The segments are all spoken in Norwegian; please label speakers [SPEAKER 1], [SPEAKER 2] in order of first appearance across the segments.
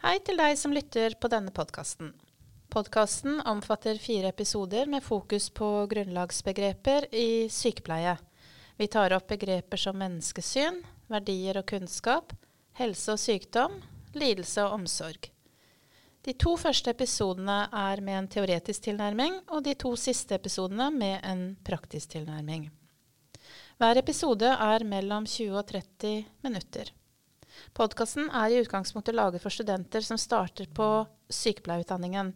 [SPEAKER 1] Hei til deg som lytter på denne podkasten. Podkasten omfatter fire episoder med fokus på grunnlagsbegreper i sykepleie. Vi tar opp begreper som menneskesyn, verdier og kunnskap, helse og sykdom, lidelse og omsorg. De to første episodene er med en teoretisk tilnærming, og de to siste episodene med en praktisk tilnærming. Hver episode er mellom 20 og 30 minutter. Podkasten er i utgangspunktet laget for studenter som starter på sykepleierutdanningen.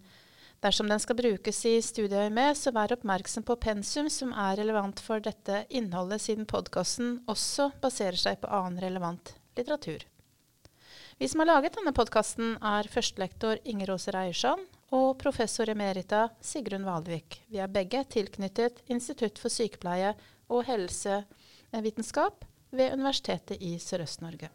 [SPEAKER 1] Dersom den skal brukes i studieøyemed, så vær oppmerksom på pensum som er relevant for dette innholdet, siden podkasten også baserer seg på annen relevant litteratur. Vi som har laget denne podkasten, er førstelektor Inger Åse Reiersson og professor emerita Sigrun Valvik. Vi er begge tilknyttet Institutt for sykepleie og helsevitenskap ved Universitetet i Sørøst-Norge.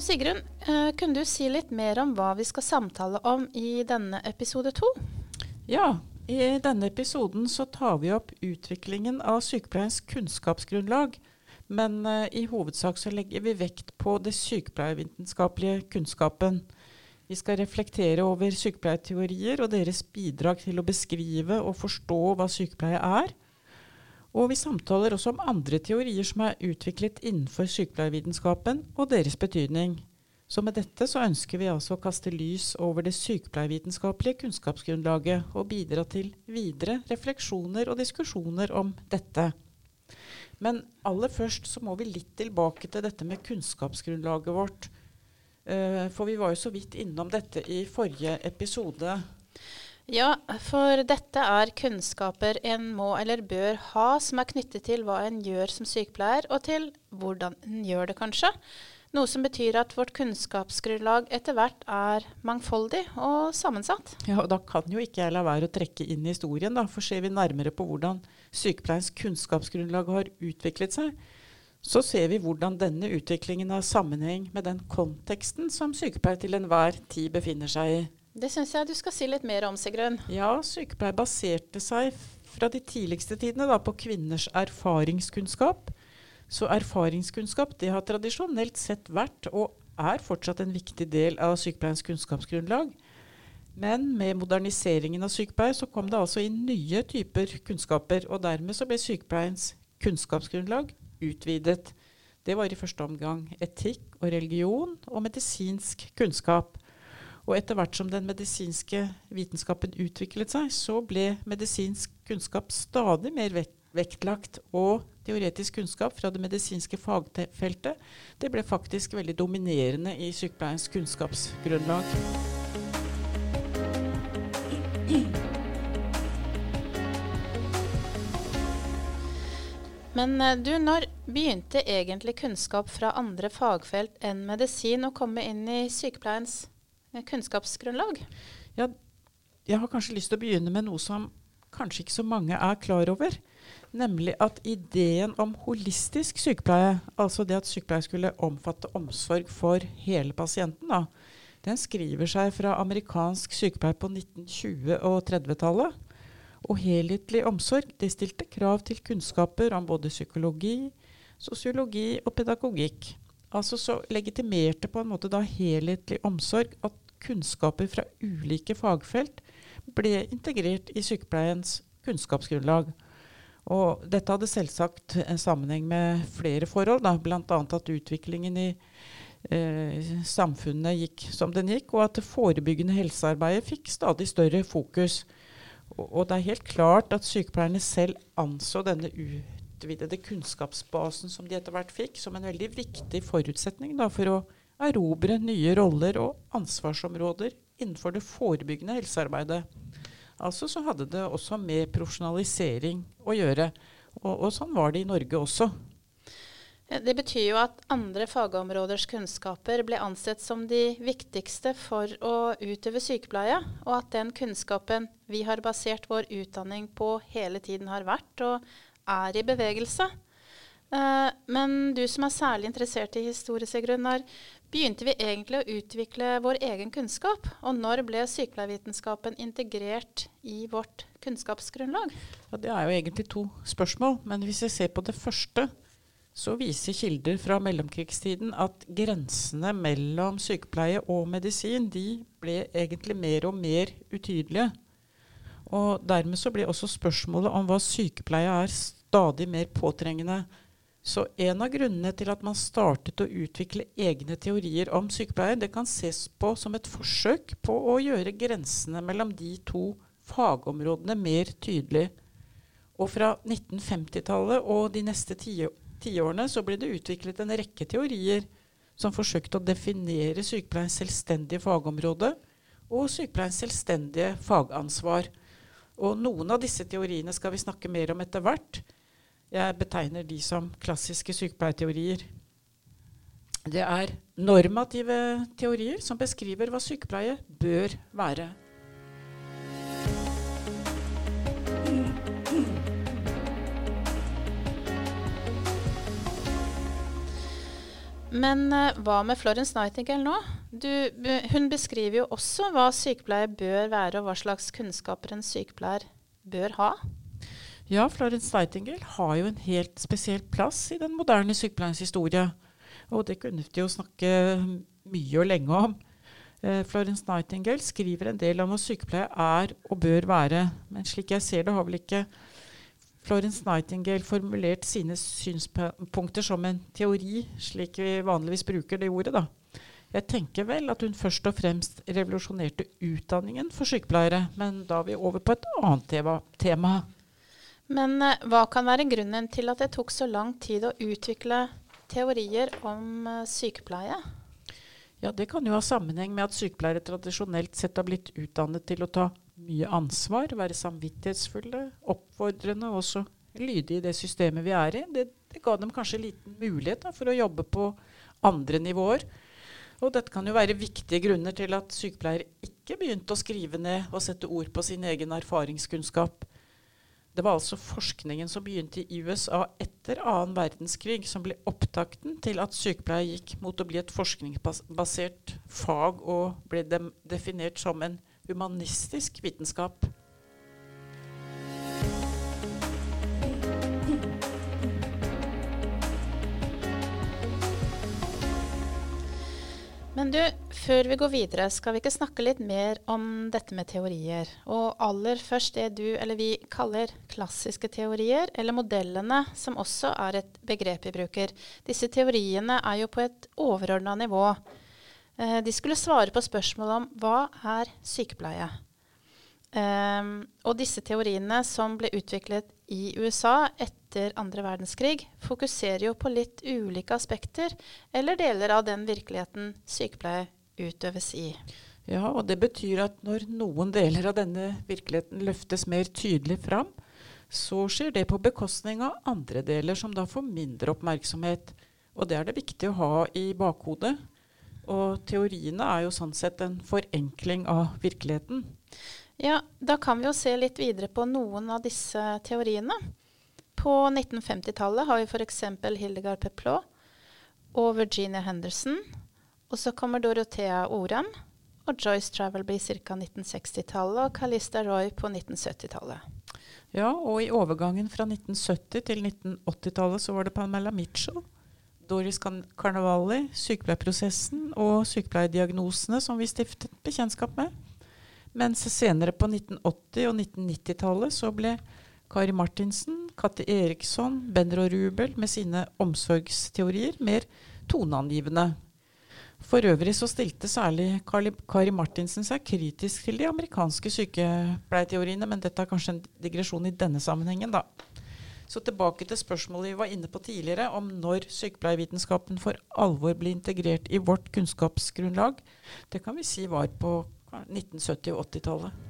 [SPEAKER 1] Sigrun, eh, kunne du si litt mer om hva vi skal samtale om i denne episode to?
[SPEAKER 2] Ja, i denne episoden så tar vi opp utviklingen av sykepleiens kunnskapsgrunnlag. Men uh, i hovedsak så legger vi vekt på det sykepleiervitenskapelige kunnskapen. Vi skal reflektere over sykepleierteorier og deres bidrag til å beskrive og forstå hva sykepleie er. Og vi samtaler også om andre teorier som er utviklet innenfor sykepleiervitenskapen, og deres betydning. Så med dette så ønsker vi altså å kaste lys over det sykepleiervitenskapelige kunnskapsgrunnlaget, og bidra til videre refleksjoner og diskusjoner om dette. Men aller først så må vi litt tilbake til dette med kunnskapsgrunnlaget vårt. Uh, for vi var jo så vidt innom dette i forrige episode.
[SPEAKER 1] Ja, for dette er kunnskaper en må eller bør ha som er knyttet til hva en gjør som sykepleier, og til hvordan en gjør det, kanskje. Noe som betyr at vårt kunnskapsgrunnlag etter hvert er mangfoldig og sammensatt.
[SPEAKER 2] Ja, og Da kan jo ikke jeg la være å trekke inn historien, da, for ser vi nærmere på hvordan sykepleiens kunnskapsgrunnlag har utviklet seg, så ser vi hvordan denne utviklingen har sammenheng med den konteksten som sykepleier til enhver tid befinner seg i.
[SPEAKER 1] Det syns jeg du skal si litt mer om, Sigrun.
[SPEAKER 2] Ja, sykepleier baserte seg fra de tidligste tidene da, på kvinners erfaringskunnskap. Så erfaringskunnskap det har tradisjonelt sett vært, og er fortsatt en viktig del av sykepleiens kunnskapsgrunnlag. Men med moderniseringen av sykepleier så kom det altså inn nye typer kunnskaper. Og dermed så ble sykepleiens kunnskapsgrunnlag utvidet. Det var i første omgang etikk og religion og medisinsk kunnskap. Og etter hvert som den medisinske vitenskapen utviklet seg, så ble medisinsk kunnskap stadig mer vektlagt. Og teoretisk kunnskap fra det medisinske fagfeltet det ble faktisk veldig dominerende i sykepleiens kunnskapsgrunnlag.
[SPEAKER 1] Men eh, du, når begynte egentlig kunnskap fra andre fagfelt enn medisin å komme inn i sykepleiens kunnskapsgrunnlag?
[SPEAKER 2] Ja, jeg har kanskje lyst til å begynne med noe som kanskje ikke så mange er klar over. Nemlig at ideen om holistisk sykepleie, altså det at sykepleie skulle omfatte omsorg for hele pasienten, da, den skriver seg fra amerikansk sykepleie på 1920- og 30-tallet. Og helhetlig omsorg det stilte krav til kunnskaper om både psykologi, sosiologi og pedagogikk. Altså så legitimerte på en måte da helhetlig omsorg at kunnskaper fra ulike fagfelt ble integrert i sykepleiens kunnskapsgrunnlag. Og dette hadde selvsagt en sammenheng med flere forhold, bl.a. at utviklingen i eh, samfunnet gikk som den gikk, og at det forebyggende helsearbeidet fikk stadig større fokus. Og, og det er helt klart at sykepleierne selv anså denne utvidede kunnskapsbasen som de etter hvert fikk, som en veldig viktig forutsetning da, for å erobre nye roller og ansvarsområder innenfor det forebyggende helsearbeidet. Altså så hadde det også med profesjonalisering å gjøre. Og, og sånn var det i Norge også.
[SPEAKER 1] Det betyr jo at andre fagområders kunnskaper ble ansett som de viktigste for å utøve sykepleie, og at den kunnskapen vi har basert vår utdanning på hele tiden har vært og er i bevegelse. Eh, men du som er særlig interessert i historie, Sigrun, når begynte vi egentlig å utvikle vår egen kunnskap? Og når ble sykepleiervitenskapen integrert i vårt kunnskapsgrunnlag?
[SPEAKER 2] Ja, det er jo egentlig to spørsmål, men hvis jeg ser på det første, så viser kilder fra mellomkrigstiden at grensene mellom sykepleie og medisin de ble egentlig mer og mer utydelige. Og dermed så blir også spørsmålet om hva sykepleie er, stadig mer påtrengende. Så en av grunnene til at man startet å utvikle egne teorier om sykepleie, det kan ses på som et forsøk på å gjøre grensene mellom de to fagområdene mer tydelige. Og fra 1950-tallet og de neste tiårene så ble det utviklet en rekke teorier som forsøkte å definere sykepleiens selvstendige fagområde og sykepleiens selvstendige fagansvar. Og noen av disse teoriene skal vi snakke mer om etter hvert. Jeg betegner de som klassiske sykepleierteorier. Det er normative teorier som beskriver hva sykepleie bør være.
[SPEAKER 1] Men uh, hva med Florence Nightingale nå? Du, hun beskriver jo også hva sykepleie bør være, og hva slags kunnskaper en sykepleier bør ha.
[SPEAKER 2] Ja, Florence Nightingale har jo en helt spesiell plass i den moderne sykepleiens historie. Og det kunne de jo snakke mye og lenge om. Eh, Florence Nightingale skriver en del om hva sykepleie er og bør være. Men slik jeg ser det, har vel ikke Florence Nightingale formulert sine synspunkter som en teori, slik vi vanligvis bruker det ordet. da. Jeg tenker vel at hun først og fremst revolusjonerte utdanningen for sykepleiere, men da er vi over på et annet tema.
[SPEAKER 1] Men uh, hva kan være grunnen til at det tok så lang tid å utvikle teorier om uh, sykepleie?
[SPEAKER 2] Ja, Det kan jo ha sammenheng med at sykepleiere tradisjonelt sett har blitt utdannet til å ta mye ansvar, være samvittighetsfulle, oppfordrende og også lydige i det systemet vi er i. Det, det ga dem kanskje liten mulighet da, for å jobbe på andre nivåer. Og dette kan jo være viktige grunner til at sykepleiere ikke begynte å skrive ned og sette ord på sin egen erfaringskunnskap. Det var altså forskningen som begynte i USA etter annen verdenskrig, som ble opptakten til at sykepleie gikk mot å bli et forskningsbasert fag og ble definert som en humanistisk vitenskap.
[SPEAKER 1] Men du, før vi går videre, skal vi ikke snakke litt mer om dette med teorier? Og aller først det du eller vi kaller klassiske teorier, eller modellene, som også er et begrep vi bruker. Disse teoriene er jo på et overordna nivå. Eh, de skulle svare på spørsmålet om hva er sykepleie? Um, og disse teoriene som ble utviklet i USA etter andre verdenskrig, fokuserer jo på litt ulike aspekter eller deler av den virkeligheten sykepleie utøves i.
[SPEAKER 2] Ja, og det betyr at når noen deler av denne virkeligheten løftes mer tydelig fram, så skjer det på bekostning av andre deler som da får mindre oppmerksomhet. Og det er det viktig å ha i bakhodet. Og teoriene er jo sånn sett en forenkling av virkeligheten.
[SPEAKER 1] Ja, Da kan vi jo se litt videre på noen av disse teoriene. På 1950-tallet har vi f.eks. Hildegard Peplot og Virginia Henderson. Og så kommer Dorothea Oram og Joyce Travelby ca. 1960-tallet og Calista Roy på 1970-tallet.
[SPEAKER 2] Ja, og i overgangen fra 1970 til 1980-tallet så var det Pamela Mitchell, Doris Carnavali, sykepleierprosessen og sykepleierdiagnosene som vi stiftet bekjentskap med. Mens senere på 1980- og 1990-tallet så ble Kari Martinsen, Katte Eriksson, Benro Rubel med sine omsorgsteorier mer toneangivende. For øvrig så stilte særlig Kari Martinsen seg kritisk til de amerikanske sykepleieteoriene, men dette er kanskje en digresjon i denne sammenhengen, da. Så tilbake til spørsmålet vi var inne på tidligere, om når sykepleievitenskapen for alvor ble integrert i vårt kunnskapsgrunnlag. Det kan vi si var på 1970- og 80-tallet.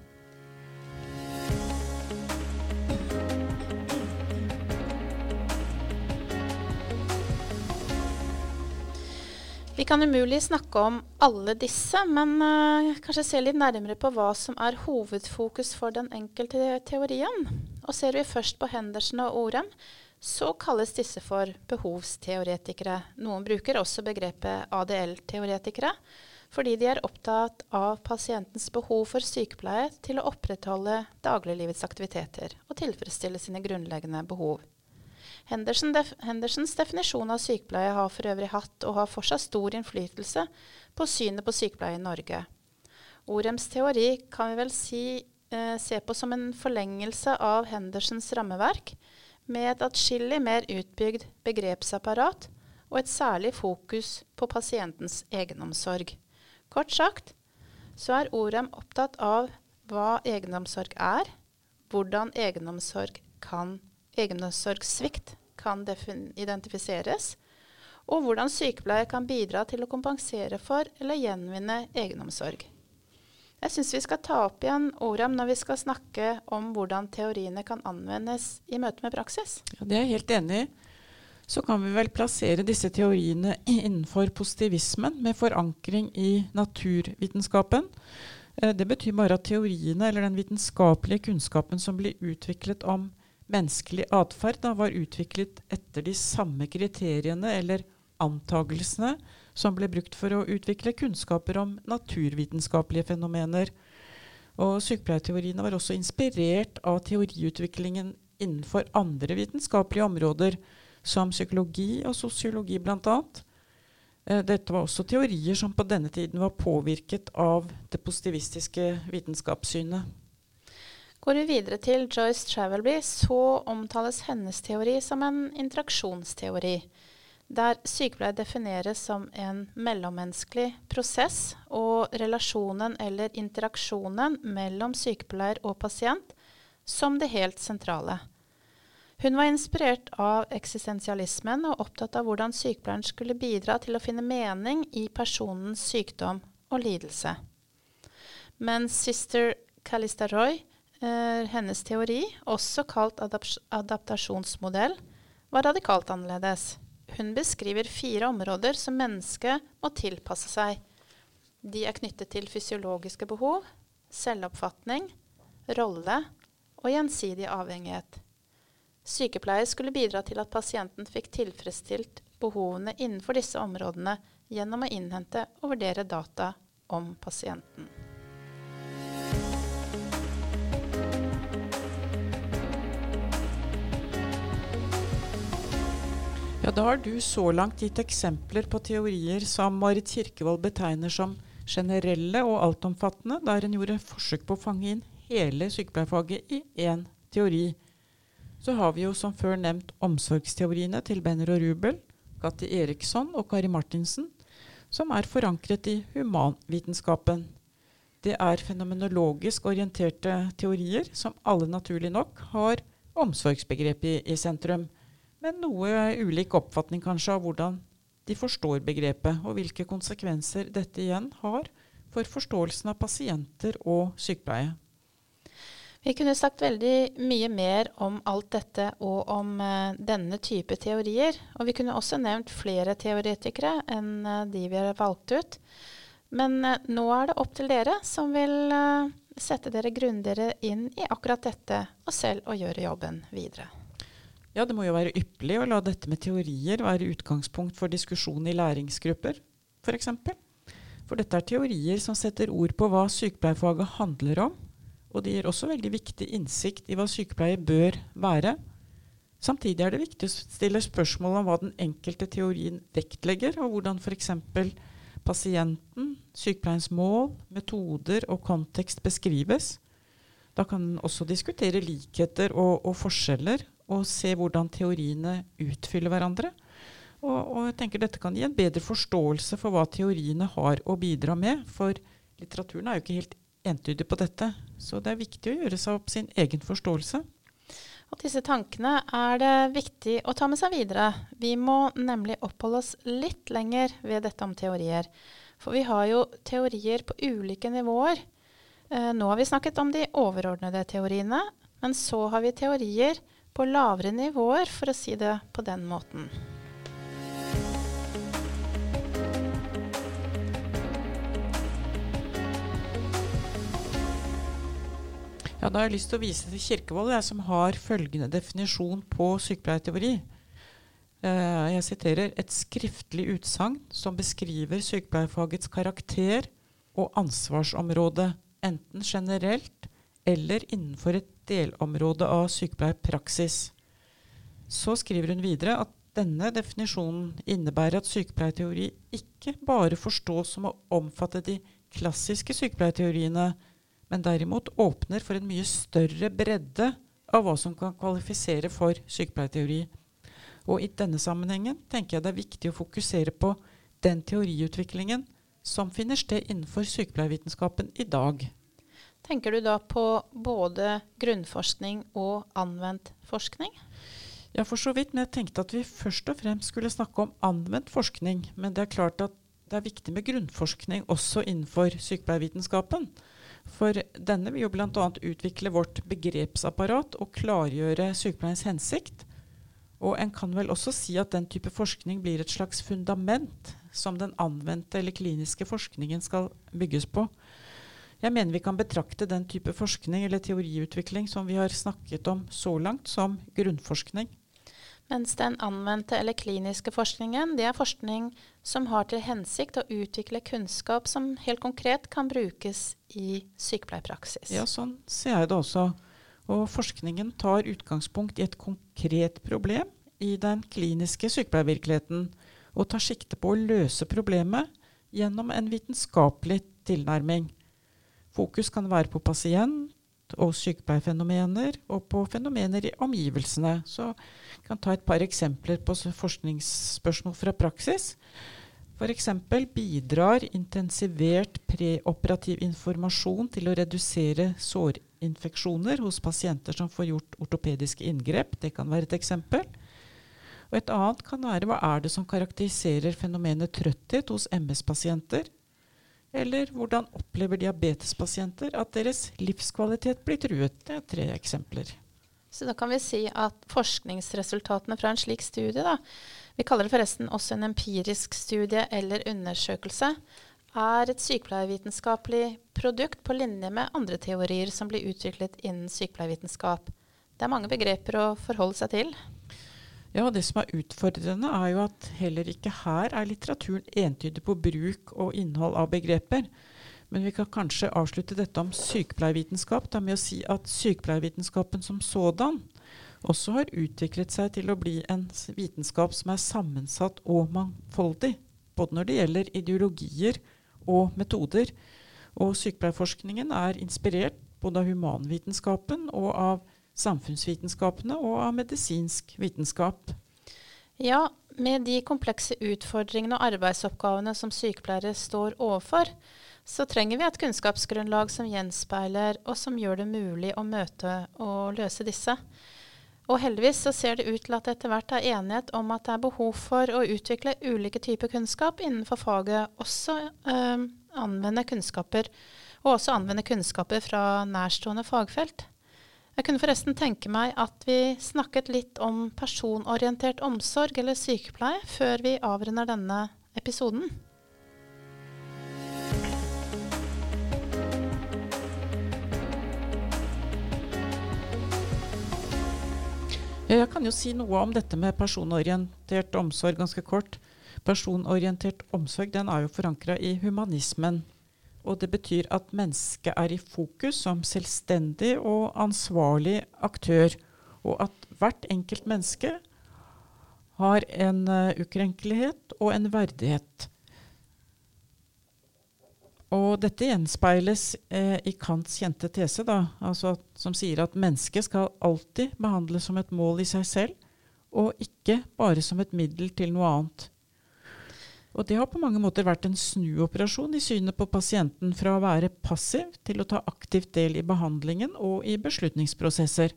[SPEAKER 1] Vi kan umulig snakke om alle disse, men uh, kanskje se litt nærmere på hva som er hovedfokus for den enkelte teorien. Og ser vi først på Henderson og Orem, så kalles disse for behovsteoretikere. Noen bruker også begrepet ADL-teoretikere, fordi de er opptatt av pasientens behov for sykepleie til å opprettholde dagliglivets aktiviteter og tilfredsstille sine grunnleggende behov. Henderson def Hendersons definisjon av sykepleie har for øvrig hatt og har fortsatt stor innflytelse på synet på sykepleie i Norge. Orems teori kan vi vel si, eh, se på som en forlengelse av Hendersons rammeverk, med et atskillig mer utbygd begrepsapparat og et særlig fokus på pasientens egenomsorg. Kort sagt så er Orem opptatt av hva egenomsorg er, hvordan egenomsorg kan, egenomsorgssvikt kan identifiseres, og hvordan sykepleier kan bidra til å kompensere for eller gjenvinne egenomsorg. Jeg syns vi skal ta opp igjen Orem når vi skal snakke om hvordan teoriene kan anvendes i møte med praksis.
[SPEAKER 2] Ja, det er jeg helt enig i så kan vi vel plassere disse teoriene innenfor positivismen med forankring i naturvitenskapen. Eh, det betyr bare at teoriene, eller den vitenskapelige kunnskapen som blir utviklet om menneskelig atferd, var utviklet etter de samme kriteriene eller antagelsene som ble brukt for å utvikle kunnskaper om naturvitenskapelige fenomener. Og Sykepleierteoriene var også inspirert av teoriutviklingen innenfor andre vitenskapelige områder, som psykologi og sosiologi bl.a. Eh, dette var også teorier som på denne tiden var påvirket av det positivistiske vitenskapssynet.
[SPEAKER 1] Går vi videre til Joyce Travelby, så omtales hennes teori som en interaksjonsteori, der sykepleie defineres som en mellommenneskelig prosess, og relasjonen eller interaksjonen mellom sykepleier og pasient som det helt sentrale. Hun var inspirert av eksistensialismen og opptatt av hvordan sykepleieren skulle bidra til å finne mening i personens sykdom og lidelse. Mens sister Calista Roy, eh, hennes teori, også kalt adap adaptasjonsmodell, var radikalt annerledes. Hun beskriver fire områder som mennesket må tilpasse seg. De er knyttet til fysiologiske behov, selvoppfatning, rolle og gjensidig avhengighet. Sykepleier skulle bidra til at pasienten fikk tilfredsstilt behovene innenfor disse områdene gjennom å innhente og vurdere data om pasienten.
[SPEAKER 2] Ja, Da har du så langt gitt eksempler på teorier som Marit Kirkevold betegner som generelle og altomfattende, der en gjorde forsøk på å fange inn hele sykepleierfaget i én teori. Så har vi jo som før nevnt omsorgsteoriene til Benner og Rubel, Gatti Eriksson og Kari Martinsen, som er forankret i humanvitenskapen. Det er fenomenologisk orienterte teorier som alle naturlig nok har omsorgsbegrepet i, i sentrum, men noe ulik oppfatning kanskje av hvordan de forstår begrepet, og hvilke konsekvenser dette igjen har for forståelsen av pasienter og sykepleie.
[SPEAKER 1] Vi kunne sagt veldig mye mer om alt dette og om uh, denne type teorier. Og vi kunne også nevnt flere teoretikere enn uh, de vi har valgt ut. Men uh, nå er det opp til dere som vil sette dere grundigere inn i akkurat dette, og selv å gjøre jobben videre.
[SPEAKER 2] Ja, det må jo være ypperlig å la dette med teorier være utgangspunkt for diskusjon i læringsgrupper, f.eks. For, for dette er teorier som setter ord på hva sykepleierfaget handler om og det gir også veldig viktig innsikt i hva sykepleie bør være. Samtidig er det viktig å stille spørsmål om hva den enkelte teorien vektlegger, og hvordan f.eks. pasienten, sykepleiens mål, metoder og kontekst beskrives. Da kan en også diskutere likheter og, og, forskjeller, og se hvordan teoriene utfyller hverandre. Og, og, jeg tenker Dette kan gi en bedre forståelse for hva teoriene har å bidra med. For litteraturen er jo ikke helt entydig på dette. Så det er viktig å gjøre seg opp sin egen forståelse.
[SPEAKER 1] Og disse tankene er det viktig å ta med seg videre. Vi må nemlig oppholde oss litt lenger ved dette om teorier. For vi har jo teorier på ulike nivåer. Eh, nå har vi snakket om de overordnede teoriene, men så har vi teorier på lavere nivåer, for å si det på den måten.
[SPEAKER 2] Ja, Da har jeg lyst til å vise til Kirkevold, jeg, som har følgende definisjon på sykepleierteori. Eh, jeg siterer et skriftlig utsagn som beskriver sykepleierfagets karakter og ansvarsområde, enten generelt eller innenfor et delområde av sykepleierpraksis. Så skriver hun videre at denne definisjonen innebærer at sykepleierteori ikke bare forstås som å omfatte de klassiske sykepleierteoriene, men derimot åpner for en mye større bredde av hva som kan kvalifisere for sykepleierteori. Og i denne sammenhengen tenker jeg det er viktig å fokusere på den teoriutviklingen som finner sted innenfor sykepleiervitenskapen i dag.
[SPEAKER 1] Tenker du da på både grunnforskning og anvendt forskning?
[SPEAKER 2] Ja, for så vidt. Men jeg tenkte at vi først og fremst skulle snakke om anvendt forskning. Men det er klart at det er viktig med grunnforskning også innenfor sykepleiervitenskapen. For denne vil jo bl.a. utvikle vårt begrepsapparat og klargjøre sykepleiens hensikt. Og en kan vel også si at den type forskning blir et slags fundament som den anvendte eller kliniske forskningen skal bygges på. Jeg mener vi kan betrakte den type forskning eller teoriutvikling som vi har snakket om så langt, som grunnforskning.
[SPEAKER 1] Mens den anvendte eller kliniske forskningen, det er forskning som har til hensikt å utvikle kunnskap som helt konkret kan brukes i sykepleierpraksis.
[SPEAKER 2] Ja, sånn ser jeg det også. Og forskningen tar utgangspunkt i et konkret problem i den kliniske sykepleiervirkeligheten, og tar sikte på å løse problemet gjennom en vitenskapelig tilnærming. Fokus kan være på pasient, og sykepleierfenomener, og på fenomener i omgivelsene. Så jeg kan ta et par eksempler på forskningsspørsmål fra praksis. F.eks. bidrar intensivert preoperativ informasjon til å redusere sårinfeksjoner hos pasienter som får gjort ortopediske inngrep. Det kan være et eksempel. Og et annet kan være hva er det som karakteriserer fenomenet trøtthet hos MS-pasienter? Eller hvordan opplever diabetespasienter at deres livskvalitet blir truet? Det er tre eksempler.
[SPEAKER 1] Så da kan vi si at forskningsresultatene fra en slik studie, da, vi kaller det forresten også en empirisk studie eller undersøkelse, er et sykepleiervitenskapelig produkt på linje med andre teorier som blir utviklet innen sykepleiervitenskap. Det er mange begreper å forholde seg til.
[SPEAKER 2] Ja, Det som er utfordrende, er jo at heller ikke her er litteraturen entydig på bruk og innhold av begreper. Men vi kan kanskje avslutte dette om sykepleiervitenskap da med å si at sykepleiervitenskapen som sådan også har utviklet seg til å bli en vitenskap som er sammensatt og mangfoldig. Både når det gjelder ideologier og metoder. Og sykepleierforskningen er inspirert både av humanvitenskapen og av samfunnsvitenskapene og av medisinsk vitenskap.
[SPEAKER 1] Ja, med de komplekse utfordringene og arbeidsoppgavene som sykepleiere står overfor, så trenger vi et kunnskapsgrunnlag som gjenspeiler og som gjør det mulig å møte og løse disse. Og heldigvis så ser det ut til at det etter hvert er enighet om at det er behov for å utvikle ulike typer kunnskap innenfor faget, også øh, anvende kunnskaper, og også anvende kunnskaper fra nærstående fagfelt. Jeg kunne forresten tenke meg at vi snakket litt om personorientert omsorg eller sykepleie før vi avrunder denne episoden.
[SPEAKER 2] Jeg kan jo si noe om dette med personorientert omsorg ganske kort. Personorientert omsorg den er jo forankra i humanismen. Og det betyr at mennesket er i fokus som selvstendig og ansvarlig aktør. Og at hvert enkelt menneske har en uh, ukrenkelighet og en verdighet. Og dette gjenspeiles eh, i Kants kjente tese, da, altså som sier at mennesket skal alltid behandles som et mål i seg selv, og ikke bare som et middel til noe annet. Og det har på mange måter vært en snuoperasjon i synet på pasienten fra å være passiv til å ta aktivt del i behandlingen og i beslutningsprosesser.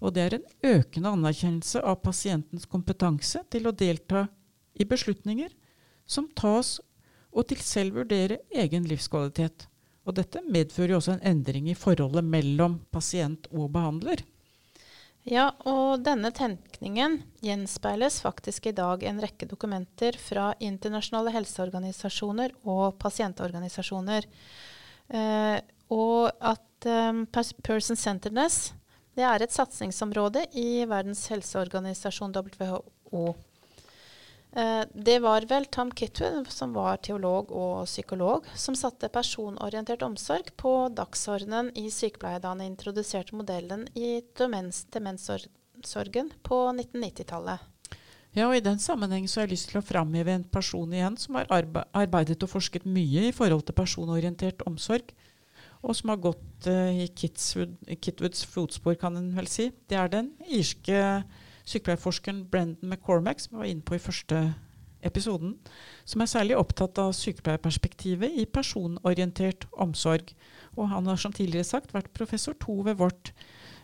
[SPEAKER 2] Og det er en økende anerkjennelse av pasientens kompetanse til å delta i beslutninger som tas, og til selv vurdere egen livskvalitet. Og dette medfører jo også en endring i forholdet mellom pasient og behandler.
[SPEAKER 1] Ja, og denne tenkningen gjenspeiles faktisk i dag en rekke dokumenter fra internasjonale helseorganisasjoner og pasientorganisasjoner. Eh, og at um, person centeredness det er et satsingsområde i Verdens helseorganisasjon WHO. Eh, det var vel Tom Kitwood, som var teolog og psykolog, som satte personorientert omsorg på dagsordenen i sykepleie da han introduserte modellen i demens, demenssorgen på 1990-tallet.
[SPEAKER 2] Ja, og I den sammenheng har jeg lyst til å framheve en person igjen som har arbeidet og forsket mye i forhold til personorientert omsorg og som har gått uh, i Kitwood, Kitwoods fotspor, kan en vel si. Det er den irske sykepleierforskeren Brendan McCormack, som var inne på i første episoden, som er særlig opptatt av sykepleierperspektivet i personorientert omsorg. Og han har som tidligere sagt vært professor to ved vårt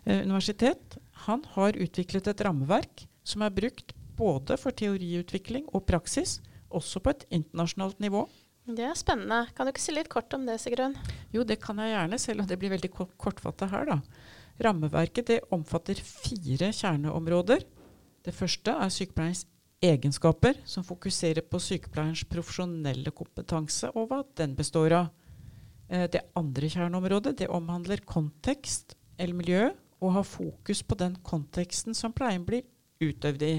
[SPEAKER 2] eh, universitet. Han har utviklet et rammeverk som er brukt både for teoriutvikling og praksis, også på et internasjonalt nivå.
[SPEAKER 1] Det er spennende. Kan du ikke si litt kort om det, Sigrun?
[SPEAKER 2] Jo, det kan jeg gjerne, selv om det blir veldig kortfattet her. da. Rammeverket det omfatter fire kjerneområder. Det første er sykepleierens egenskaper, som fokuserer på sykepleierens profesjonelle kompetanse og hva den består av. Eh, det andre kjerneområdet det omhandler kontekst eller miljø, og har fokus på den konteksten som pleien blir utøvd i.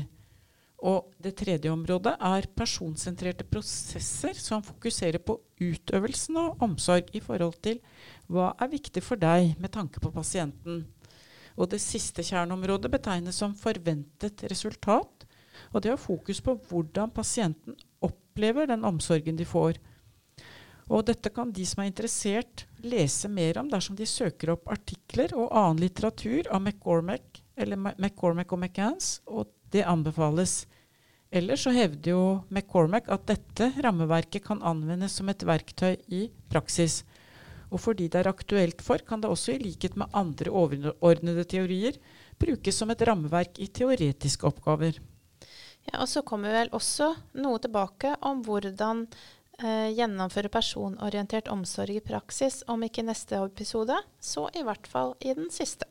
[SPEAKER 2] Og det tredje området er personsentrerte prosesser som fokuserer på utøvelsen av omsorg i forhold til hva er viktig for deg med tanke på pasienten. Og det siste kjerneområdet betegnes som forventet resultat. Og det har fokus på hvordan pasienten opplever den omsorgen de får. Og dette kan de som er interessert, lese mer om dersom de søker opp artikler og annen litteratur av McCormack, eller McCormack og McCanns, og det anbefales. Ellers så hevder jo McCormack at dette rammeverket kan anvendes som et verktøy i praksis. Og fordi det er aktuelt for, kan det også i likhet med andre overordnede teorier brukes som et rammeverk i teoretiske oppgaver.
[SPEAKER 1] Ja, og Så kommer vel også noe tilbake om hvordan eh, gjennomføre personorientert omsorg i praksis, om ikke i neste episode, så i hvert fall i den siste.